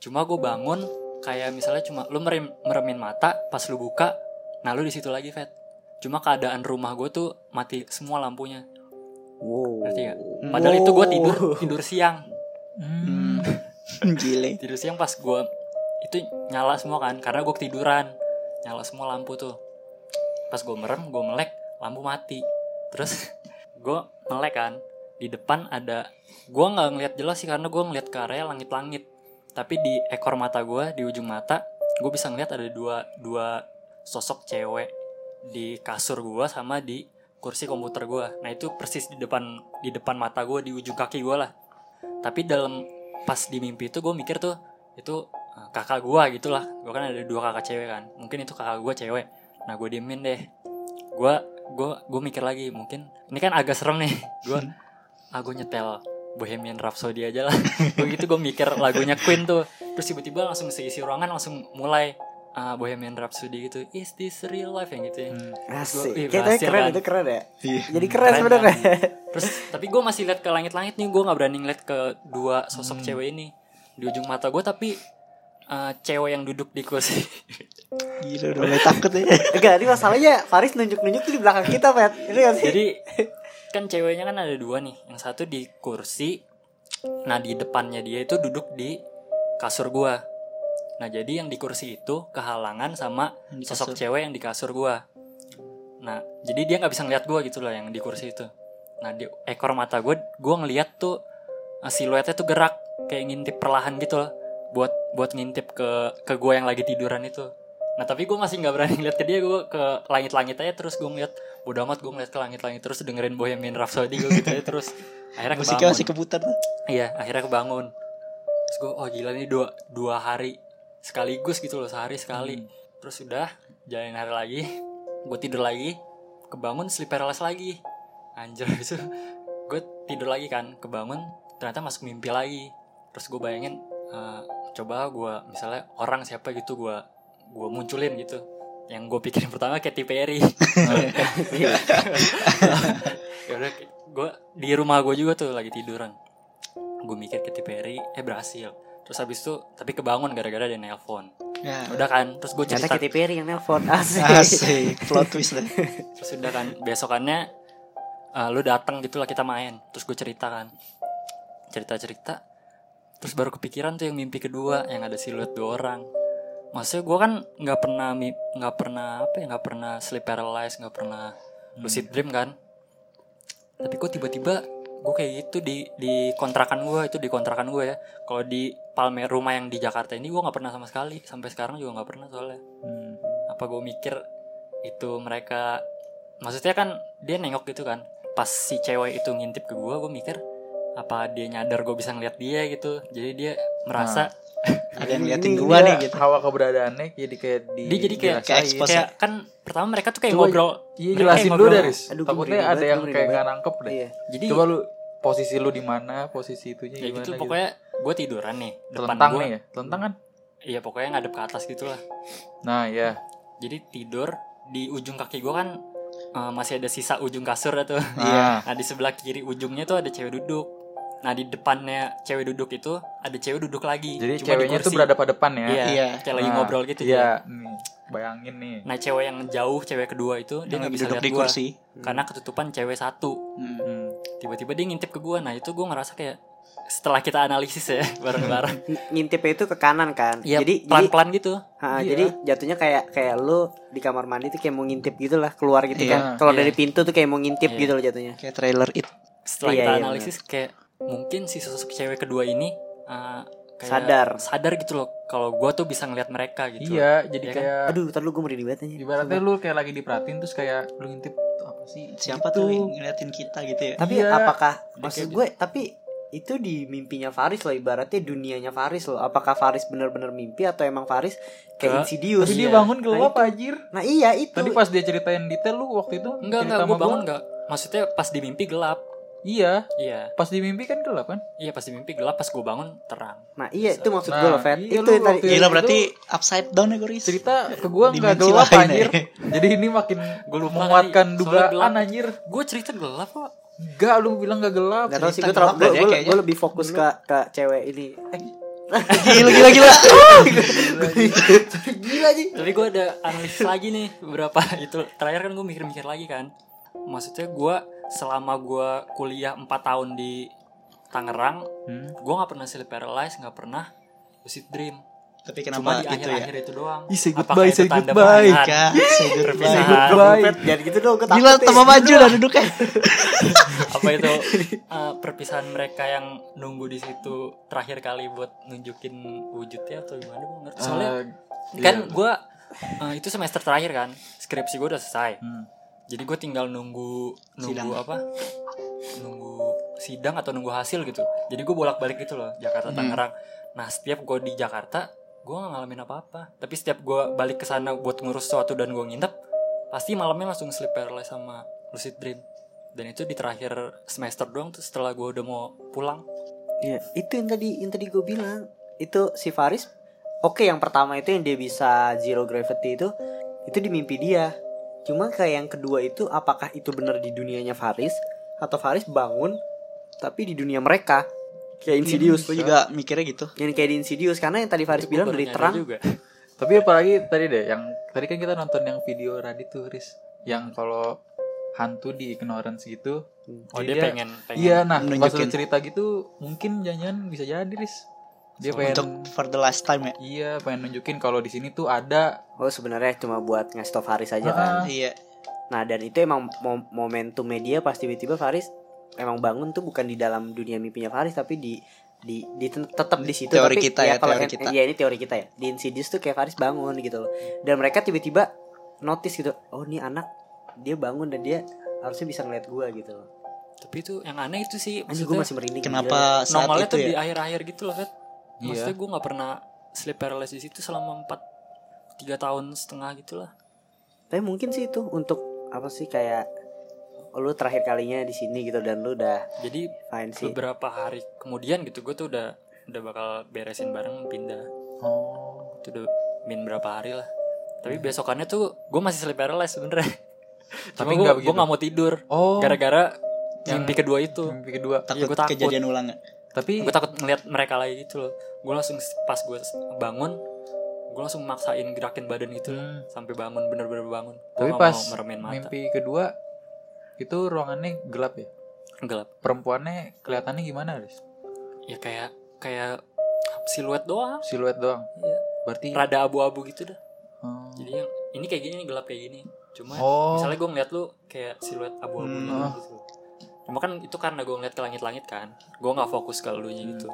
Cuma gue bangun kayak misalnya cuma lu merem, meremin mata pas lu buka nah lu di situ lagi Fet cuma keadaan rumah gue tuh mati semua lampunya Wow. ngerti gak? padahal itu gue tidur tidur siang Hmm. Gile. tidur siang pas gue itu nyala semua kan karena gue ketiduran nyala semua lampu tuh pas gue merem gue melek lampu mati terus gue melek kan di depan ada gue nggak ngeliat jelas sih karena gue ngeliat ke area langit-langit tapi di ekor mata gue di ujung mata gue bisa ngeliat ada dua dua sosok cewek di kasur gue sama di kursi komputer gue nah itu persis di depan di depan mata gue di ujung kaki gue lah. Tapi dalam pas di mimpi itu gue mikir tuh itu uh, kakak gue gitulah gue kan ada dua kakak cewek kan. Mungkin itu kakak gue cewek. Nah gue diemin deh. Gue gue gue mikir lagi mungkin ini kan agak serem nih. Gue ah gue nyetel Bohemian Rhapsody aja lah gue gitu gue mikir lagunya Queen tuh terus tiba-tiba langsung seisi ruangan langsung mulai uh, Bohemian Rhapsody gitu is this real life yang gitu ya Asik. Ih, Kayaknya keren kan? itu keren ya. Iya. Jadi keren Keren sebenarnya. Terus tapi gue masih lihat ke langit-langit nih, gue nggak berani ngeliat ke dua sosok cewek ini di ujung mata gue, tapi uh, cewek yang duduk di kursi. Gila udah mulai takut ya. Enggak, ini masalahnya Faris nunjuk-nunjuk tuh di belakang kita, gak sih? Jadi kan ceweknya kan ada dua nih, yang satu di kursi, nah di depannya dia itu duduk di kasur gue. Nah jadi yang di kursi itu kehalangan sama sosok cewek yang di kasur gue. Nah jadi dia nggak bisa ngeliat gue gitu loh yang di kursi itu. Nah di ekor mata gue, gue ngeliat tuh uh, siluetnya tuh gerak kayak ngintip perlahan gitu loh, buat buat ngintip ke ke gue yang lagi tiduran itu. Nah tapi gue masih nggak berani ngeliat ke dia, gue ke langit-langit aja terus gue ngeliat bodo amat gue ngeliat ke langit-langit terus dengerin Bohemian Rhapsody gue gitu aja terus akhirnya Musiknya kebangun. masih keputar. Iya, akhirnya kebangun. Terus gue, oh gila nih dua, dua hari sekaligus gitu loh, sehari sekali. Terus udah, jalanin hari lagi, gue tidur lagi, kebangun sleep paralysis lagi. Anjir, itu gue tidur lagi kan, kebangun, ternyata masuk mimpi lagi. Terus gue bayangin, eh, coba gue misalnya orang siapa gitu gue gue munculin gitu. Yang gue pikirin pertama Katy Perry. ya udah gue di rumah gue juga tuh lagi tiduran gue mikir Katy Perry eh berhasil terus habis itu tapi kebangun gara-gara dia nelpon Ya. udah kan terus gue cerita Katy Perry yang nelpon. Asik. Asik, plot twist deh. terus udah kan besokannya eh, lu datang gitu lah kita main terus gue cerita kan cerita cerita terus baru kepikiran tuh yang mimpi kedua yang ada siluet dua orang maksudnya gue kan nggak pernah nggak pernah apa ya nggak pernah sleep paralysis nggak pernah lucid dream kan. Tapi kok tiba-tiba gue kayak gitu di di kontrakan gue itu di kontrakan gue ya. Kalau di Palmer rumah yang di Jakarta ini gue nggak pernah sama sekali. Sampai sekarang juga nggak pernah soalnya. Hmm. apa gue mikir itu mereka maksudnya kan dia nengok gitu kan. Pas si cewek itu ngintip ke gue gue mikir apa dia nyadar gue bisa ngeliat dia gitu. Jadi dia merasa Ada yang liatin gua nih gitu. hawa keberadaannya jadi kayak di dia jadi kayak Kayak expose kayak kan pertama mereka tuh kayak Coba- ngobrol Iya jelasin dulu gua Takutnya ada banget, yang gua kayak nggak nangkep deh. Iya. jadi Coba lu posisi lu di mana, posisi itunya ya gimana gitu pokoknya gue tiduran nih depan Telentang nih ya, telentang kan? iya pokoknya ngadep ke atas gitu lah Nah ya, jadi tidur di ujung kaki gue kan eh, masih ada sisa ujung kasur tuh Iya. Nah di sebelah kiri ujungnya tuh ada cewek duduk. Nah di depannya cewek duduk itu ada cewek duduk lagi. jadi Cuma ceweknya tuh kursi. berhadapan-hadapan ya. Iya, Iya. kayak lagi Nah, ngobrol gitu. Iya, nih, bayangin nih. Nah cewek yang jauh, cewek kedua itu dia nggak lagi bisa duduk lihat di gua kursi. karena ketutupan cewek satu. Hmm. Hmm. Tiba-tiba dia ngintip ke gua. Nah itu gua ngerasa kayak setelah kita analisis ya bareng-bareng. Ngintipnya itu ke kanan kan. Iya jadi pelan-pelan gitu. ha, Iya. jadi jatuhnya kayak kayak lu di kamar mandi tuh kayak mau ngintip gitu lah keluar gitu kan. Iya, Keluar iya. dari pintu tuh kayak mau ngintip Iya. gitu loh jatuhnya. Kayak trailer it. Setelah Iya, kita iya, analisis kayak mungkin si sosok cewek kedua ini uh, kayak Sadar. sadar gitu loh kalau gua tuh bisa ngeliat mereka gitu. Iya, jadi Iya kan? kayak Aduh, ntar lu gue merinding banget aja. ibaratnya lu kayak lagi diperhatiin terus kayak lu ngintip "Tuh apa sih? Siapa Gitu. tuh yang ngeliatin kita gitu ya? Tapi Iya. apakah maksud gue tapi itu di mimpinya Faris loh ibaratnya dunianya Faris loh apakah Faris bener-bener mimpi atau emang Faris kayak Ke- Insidious Tapi dia Iya. bangun Nah, gelap itu. anjir. nah iya itu Tadi pas dia ceritain detail lu waktu itu Enggak, enggak, gue bangun enggak. Maksudnya pas di mimpi gelap. Iya, Iya, pas di mimpi kan gelap kan? iya pas di mimpi gelap, pas gue bangun terang. nah iya itu maksud Nah, gue loh Fet iya itu lu yang tadi Gila itu- berarti upside down ya Goris. Cerita ke gua nggak Dimensi gelap lain anjir. ya. Jadi ini makin Gua lupa menguatkan dugaan anjir. Gue cerita gelap kok. Enggak, lu bilang gak gelap. Gak tau sih gue terlalu gue, gue, lebih fokus ke ke cewek ini eh Gila gila gila. gila sih Tapi gue ada analisis lagi nih beberapa itu terakhir kan gue mikir-mikir lagi kan. Maksudnya gue selama gue kuliah 4 tahun di Tangerang, Hmm. gue nggak pernah sleep paralysis, nggak pernah lucid dream. Tapi Cuma kenapa di itu ya? akhir-akhir itu doang. Ih, say goodbye, say goodbye. say goodbye. Perpisahan. Goodbye. Jangan gitu dong Gila tambah maju lah duduknya. apa itu uh, perpisahan mereka yang nunggu di situ terakhir kali buat nunjukin wujudnya atau gimana gue ngerti soalnya Eh, kan iya. gue uh, itu semester terakhir kan skripsi gue udah selesai Hmm. Jadi gue tinggal nunggu nunggu Sidang. apa nunggu sidang atau nunggu hasil gitu jadi gue bolak balik gitu loh Jakarta Hmm. Tangerang nah setiap gue di Jakarta gue gak ngalamin apa apa tapi setiap gue balik ke sana buat ngurus sesuatu dan gue nginep pasti malamnya langsung sleep paralysis sama lucid dream dan itu di terakhir semester doang tuh setelah gue udah mau pulang Iya, itu yang tadi yang tadi gue bilang. Itu si Faris Oke, yang pertama itu yang dia bisa zero gravity itu itu di mimpi dia. Cuma kayak yang kedua itu apakah itu benar di dunianya Faris atau Faris bangun tapi di dunia mereka? Kayak Insidious. Gue juga mikirnya gitu. Yang kayak di Insidious karena yang tadi Faris Itu bilang dari terang. juga Tapi apalagi tadi deh yang tadi kan kita nonton yang video Radit tuh Riz yang kalau hantu di ignorance gitu. oh jadi dia pengen pengen Iya, nah lu cerita gitu mungkin jangan bisa jadi Riz. Dia pengen Untuk for the last time ya. iya pengen nunjukin kalau di sini tuh ada Oh, sebenarnya cuma buat ngasih tau Faris aja Ah. kan. Iya. Nah, dan itu emang mo- momentum media pas tiba-tiba Faris emang bangun tuh bukan di dalam dunia mimpinya Faris tapi di di, di tetap di situ Teori tapi kita ya, kalau teori en- kita. Iya, ini teori kita ya. Di Insidious tuh kayak Faris bangun gitu loh. Dan mereka tiba-tiba notice gitu, oh ini anak dia bangun dan dia harusnya bisa ngeliat gua gitu loh. tapi itu yang aneh itu sih Anjir gue masih merinding. gila. Kenapa saat normalnya itu tuh di ya? akhir-akhir gitu loh Fet Iya. maksudnya gue nggak pernah sleep paralysis itu selama 4 tiga tahun setengah gitu lah Tapi mungkin sih itu untuk apa sih kayak lu terakhir kalinya di sini gitu dan lu udah jadi fine sih. beberapa hari kemudian gitu gue tuh udah udah bakal beresin bareng pindah. Oh. Itu udah min berapa hari lah. Tapi besokannya tuh gue masih sleep paralysis sebenernya Tapi gue gue nggak mau tidur. Oh. Gara-gara Yang- mimpi kedua itu. mimpi kedua. Takut gua takut. kejadian ulang ya. Tapi gue takut ngeliat mereka lagi gitu loh gue langsung pas gue bangun gue langsung maksain gerakin badan gitu loh Hmm. sampai bangun bener-bener bangun tapi pas mau mata mimpi kedua itu ruangannya gelap ya gelap perempuannya kelihatannya gimana Riz? ya kayak kayak siluet doang siluet doang Iya. berarti rada abu-abu gitu dah Oh. jadi yang ini kayak gini ini gelap kayak gini cuma Oh. misalnya gue ngeliat lu kayak siluet abu-abu Hmm. gitu, gitu. Cuma kan itu karena gue ngeliat ke langit-langit kan. Gue nggak fokus ke lu nya gitu.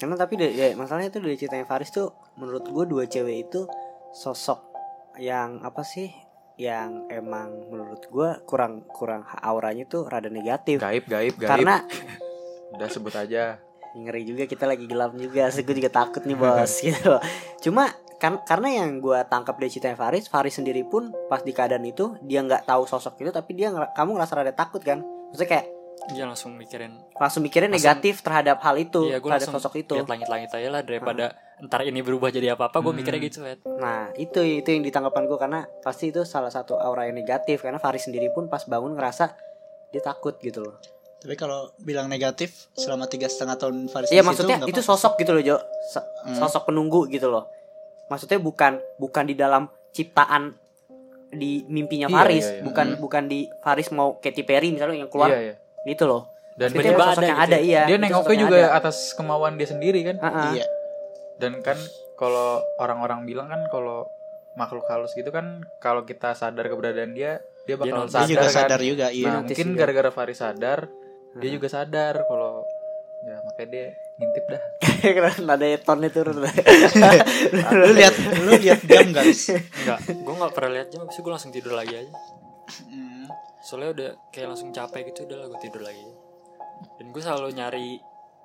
Karena tapi dari, ya, masalahnya itu dari ceritanya Faris tuh menurut gue dua cewek itu sosok yang apa sih yang emang menurut gue kurang kurang auranya tuh rada negatif. Gaib gaib gaib. Karena udah sebut aja. Ngeri juga kita lagi gelap juga. Sih gue juga takut nih bos gitu. Cuma kan karena yang gue tangkap dari ceritanya Faris Faris sendiri pun pas di keadaan itu dia nggak tahu sosok itu tapi dia kamu ngerasa rada takut kan? Maksudnya kayak dia langsung mikirin langsung mikirnya Langsung- negatif terhadap hal itu Iya, gue terhadap langsung sosok itu lihat langit-langit aja lah daripada ntar ini berubah jadi apa-apa gue Hmm. mikirnya gitu Wet. Nah itu itu yang ditanggapan gue karena pasti itu salah satu aura yang negatif karena Faris sendiri pun pas bangun ngerasa dia takut gitu loh. Tapi kalau bilang negatif selama tiga setengah tahun Faris Iya situ, maksudnya itu apa-apa. sosok gitu loh Jo, So- Hmm. sosok penunggu gitu loh. Maksudnya bukan bukan di dalam ciptaan di mimpinya Iya, Faris, iya, iya. bukan Hmm. bukan di Faris mau Katy Perry misalnya yang keluar iya iya gitu loh. dan Itu Tiba-tiba emang ada yang gitu ada ya. iya. dia itu nengoknya juga ada. atas kemauan dia sendiri kan Ha-ha. Iya. dan kan kalau orang-orang bilang kan kalau makhluk halus gitu kan kalau kita sadar keberadaan dia dia bakal. Dia sadar, juga kan? sadar juga, iya. nah, mungkin gara-gara Faris sadar dia Hmm. juga sadar kalau ya makanya dia ngintip dah Karena ada tonnya turun. lu lihat lu lihat jam guys. enggak gue nggak pernah lihat jam itu gue langsung tidur lagi aja Hmm. Soalnya udah kayak langsung capek gitu udah lah gue tidur lagi. Dan gue selalu nyari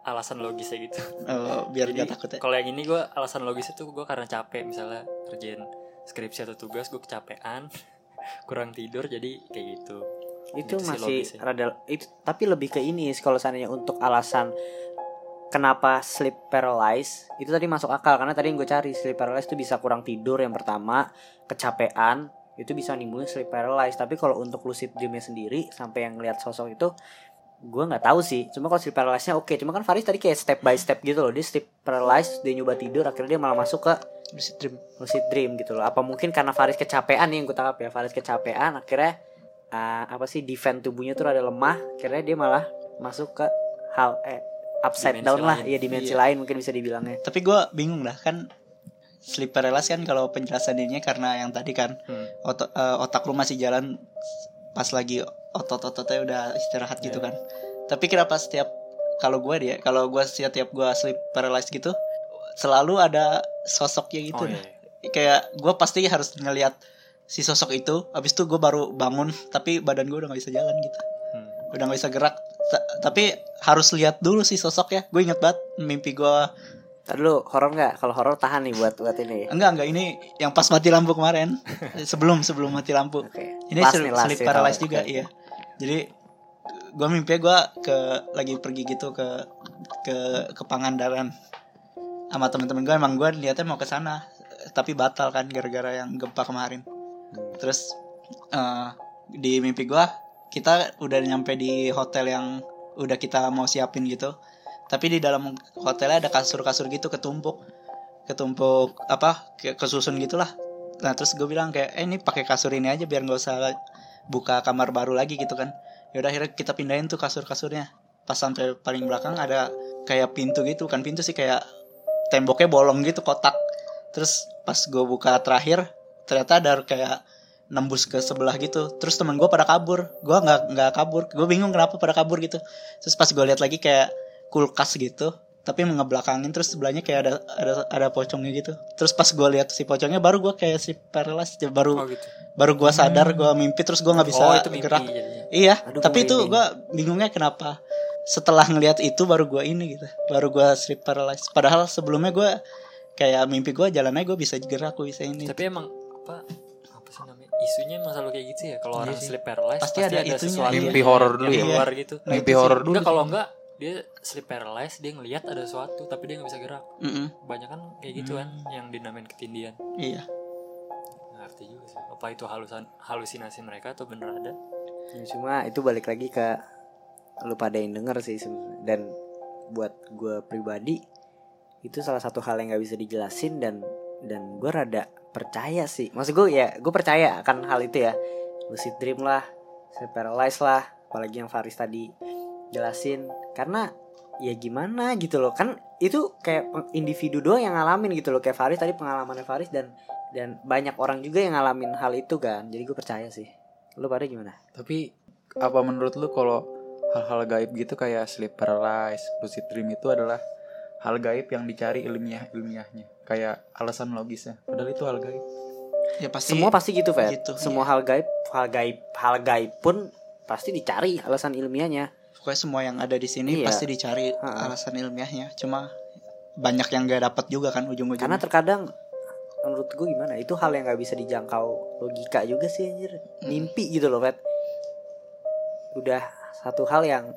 alasan logisnya gitu. Oh, biar Jadi, gak takut ya. kalau yang ini gue alasan logisnya tuh gue karena capek. Misalnya kerjain skripsi atau tugas gue kecapean kurang tidur jadi kayak gitu. Itu Gitu sih masih rada itu tapi lebih ke ini sih, kalau seandainya untuk alasan kenapa sleep paralysis itu tadi masuk akal. Karena tadi yang gue cari sleep paralysis itu bisa kurang tidur yang pertama kecapean itu bisa nimbulin sleep paralysis. Tapi kalau untuk lucid dreamnya sendiri sampai yang lihat sosok itu gue nggak tahu sih. Cuma kalau sleep paralysisnya oke. Cuma kan Faris tadi kayak step by step gitu loh. Dia sleep paralysis dia nyoba tidur akhirnya dia malah masuk ke Lucid dream. lucid dream gitu loh. Apa mungkin karena Faris kecapean nih yang gue tangkap ya. Faris kecapean akhirnya uh, apa sih defense tubuhnya tuh ada lemah. Akhirnya dia malah masuk ke hal eh upside Dimensi down lah. lain. iya dimensi Iya. lain mungkin bisa dibilangnya. Tapi gue bingung dah kan sleep paralysis kan kalau penjelasan ininya karena yang tadi kan Hmm. otot, eh, otak lu masih jalan pas lagi otot-ototnya udah istirahat gitu kan. Tapi kenapa setiap kalau gue dia kalau gue setiap gue sleep paralysis gitu selalu ada sosoknya gitu oh, dah. iya. Kayak gue pasti harus ngelihat si sosok itu. Abis itu gue baru bangun tapi badan gue udah nggak bisa jalan gitu. Hmm. Udah nggak bisa gerak. Ta- tapi harus lihat dulu si sosoknya. Gue inget banget mimpi gue Tadi lu horor nggak kalau horor tahan nih buat buat ini Enggak, enggak ini yang pas mati lampu kemarin. sebelum sebelum mati lampu. oke Ini Last sleep, nih, last sleep nih, paralysis juga, Oke. iya. Jadi gua mimpi gua ke lagi pergi gitu ke ke ke Pangandaran sama teman-teman gue emang gue niatnya mau ke sana tapi batal kan gara-gara yang gempa kemarin. Terus eh, di mimpi gua kita udah nyampe di hotel yang udah kita mau siapin gitu. Tapi di dalam hotelnya ada kasur-kasur gitu ketumpuk. Ketumpuk apa? Kesusun gitulah. Nah, terus gue bilang kayak eh ini pakai kasur ini aja biar nggak usah buka kamar baru lagi gitu kan. Ya udah akhirnya kita pindahin tuh kasur-kasurnya. Pas sampai paling belakang ada kayak pintu gitu kan pintu sih kayak temboknya bolong gitu kotak. Terus pas gue buka terakhir ternyata ada kayak nembus ke sebelah gitu terus teman gue pada kabur gue nggak nggak kabur gue bingung kenapa pada kabur gitu terus pas gue lihat lagi kayak kulkas gitu tapi ngebelakangin terus sebelahnya kayak ada ada ada pocongnya gitu. Terus pas gue lihat si pocongnya baru gue kayak si paralysis baru oh gitu. baru gue sadar gue mimpi terus gue nggak bisa oh itu mimpi gerak. jadinya. Iya Aduh, tapi itu gue bingungnya kenapa? Setelah ngelihat itu baru gue ini gitu baru gue sleep paralysis padahal sebelumnya gue kayak mimpi gue jalannya gue bisa gerak gue bisa ini. Tapi emang apa apa sih namanya isunya emang selalu kayak gitu ya? Kalau Iya orang sih. sleep paralysis Pasti ada itunya, sesuatu. Mimpi horor dulu yang ya. keluar gitu. Nah, Mimpi horor dulu. enggak kalau enggak dia sleep paralysis dia ngelihat ada sesuatu tapi dia nggak bisa gerak. Mm-mm. banyak kan kayak gitu kan Hmm. yang dinamain ketindian. Iya. Nggak ngerti juga sih apa itu halusan halusinasi mereka atau bener ada? Ya, cuma itu balik lagi ke lu pada yang denger sih dan buat gue pribadi itu salah satu hal yang nggak bisa dijelasin dan dan gue rada percaya sih. Maksud gue ya gue percaya akan hal itu ya. Lucid dream lah sleep paralysis lah apalagi yang Faris tadi jelasin. Karena ya gimana gitu loh. Kan itu kayak individu doang yang ngalamin gitu loh. Kayak Faris tadi pengalamannya Faris dan dan banyak orang juga yang ngalamin hal itu kan. Jadi gue percaya sih. Lu pada gimana? Tapi apa menurut lu kalau hal-hal gaib gitu kayak sleep paralysis, lucid dream itu adalah hal gaib yang dicari ilmiah ilmiahnya, kayak alasan logisnya. Padahal itu hal gaib. ya pasti semua pasti gitu Fet gitu, semua hal gaib hal gaib hal gaib pun pasti dicari alasan ilmiahnya pokoknya semua yang ada di sini Iya. pasti dicari Ha-ha. alasan ilmiahnya. Cuma banyak yang gak dapat juga kan ujung-ujungnya. Karena terkadang menurut gue gimana itu hal yang nggak bisa dijangkau logika juga sih anjir. Mimpi gitu loh Fet udah satu hal yang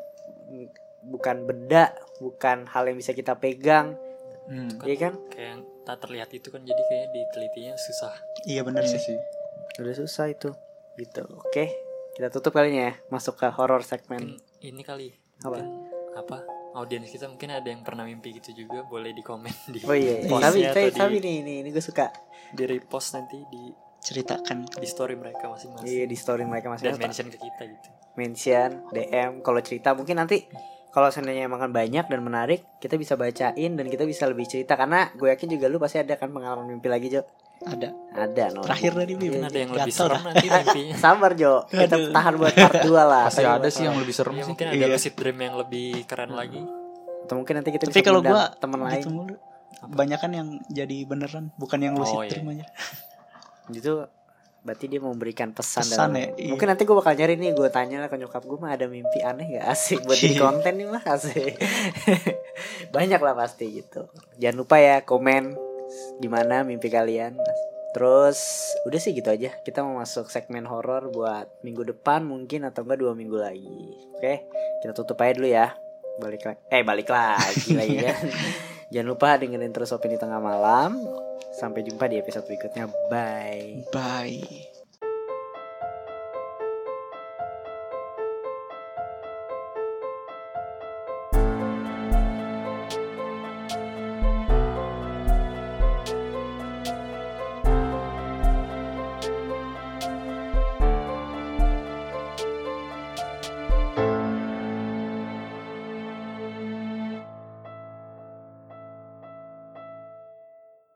bukan benda bukan hal yang bisa kita pegang. Hmm. Iya kan? Kayak yang tak terlihat itu kan jadi kayak ditelitinya susah. Iya benar Iya. sih sih. udah susah itu. Gitu oke kita tutup kali ini ya masuk ke horror segmen. Mungkin ini kali. Apa? apa? Audiens kita mungkin ada yang pernah mimpi gitu juga boleh di komen di oh iya, iya. tapi tapi, di, tapi nih ini ini gue suka. Di repost nanti di ceritakan. di story mereka masing-masing. Iya di story mereka dan masing-masing mention ke kita gitu. Mention DM kalau cerita mungkin nanti kalau seandainya emang kan banyak dan menarik kita bisa bacain dan kita bisa lebih cerita. Karena gue yakin juga lu pasti ada kan pengalaman mimpi lagi Jo ada ada no terakhir tadi Bim. mungkin ada yang lebih Gatel serem dah. nanti mimpinya sabar Jo kita Aduh. tahan buat part 2 lah Pasti ada sih yang lebih serem ya sih. mungkin ada Iya. lucid dream yang lebih keren lagi atau mungkin nanti kita tapi bisa kalau ngundang gua teman lain gitu mulu banyak kan yang jadi beneran bukan yang lucid Oh, iya. dream aja gitu berarti dia mau memberikan pesan, Pesan dalam- ya, iya. mungkin nanti gue bakal nyari nih gue tanya lah ke nyokap gue mah ada mimpi aneh gak asik buat di Iya. konten nih mah asik banyak lah pasti gitu jangan lupa ya komen gimana mimpi kalian? Terus udah sih gitu aja. Kita mau masuk segmen horor buat minggu depan mungkin atau enggak dua minggu lagi. Oke kita tutup aja dulu ya. Balik lagi eh balik lagi lagi kan jangan lupa dengerin terus opini tengah malam. Sampai jumpa di episode berikutnya. Bye. Bye.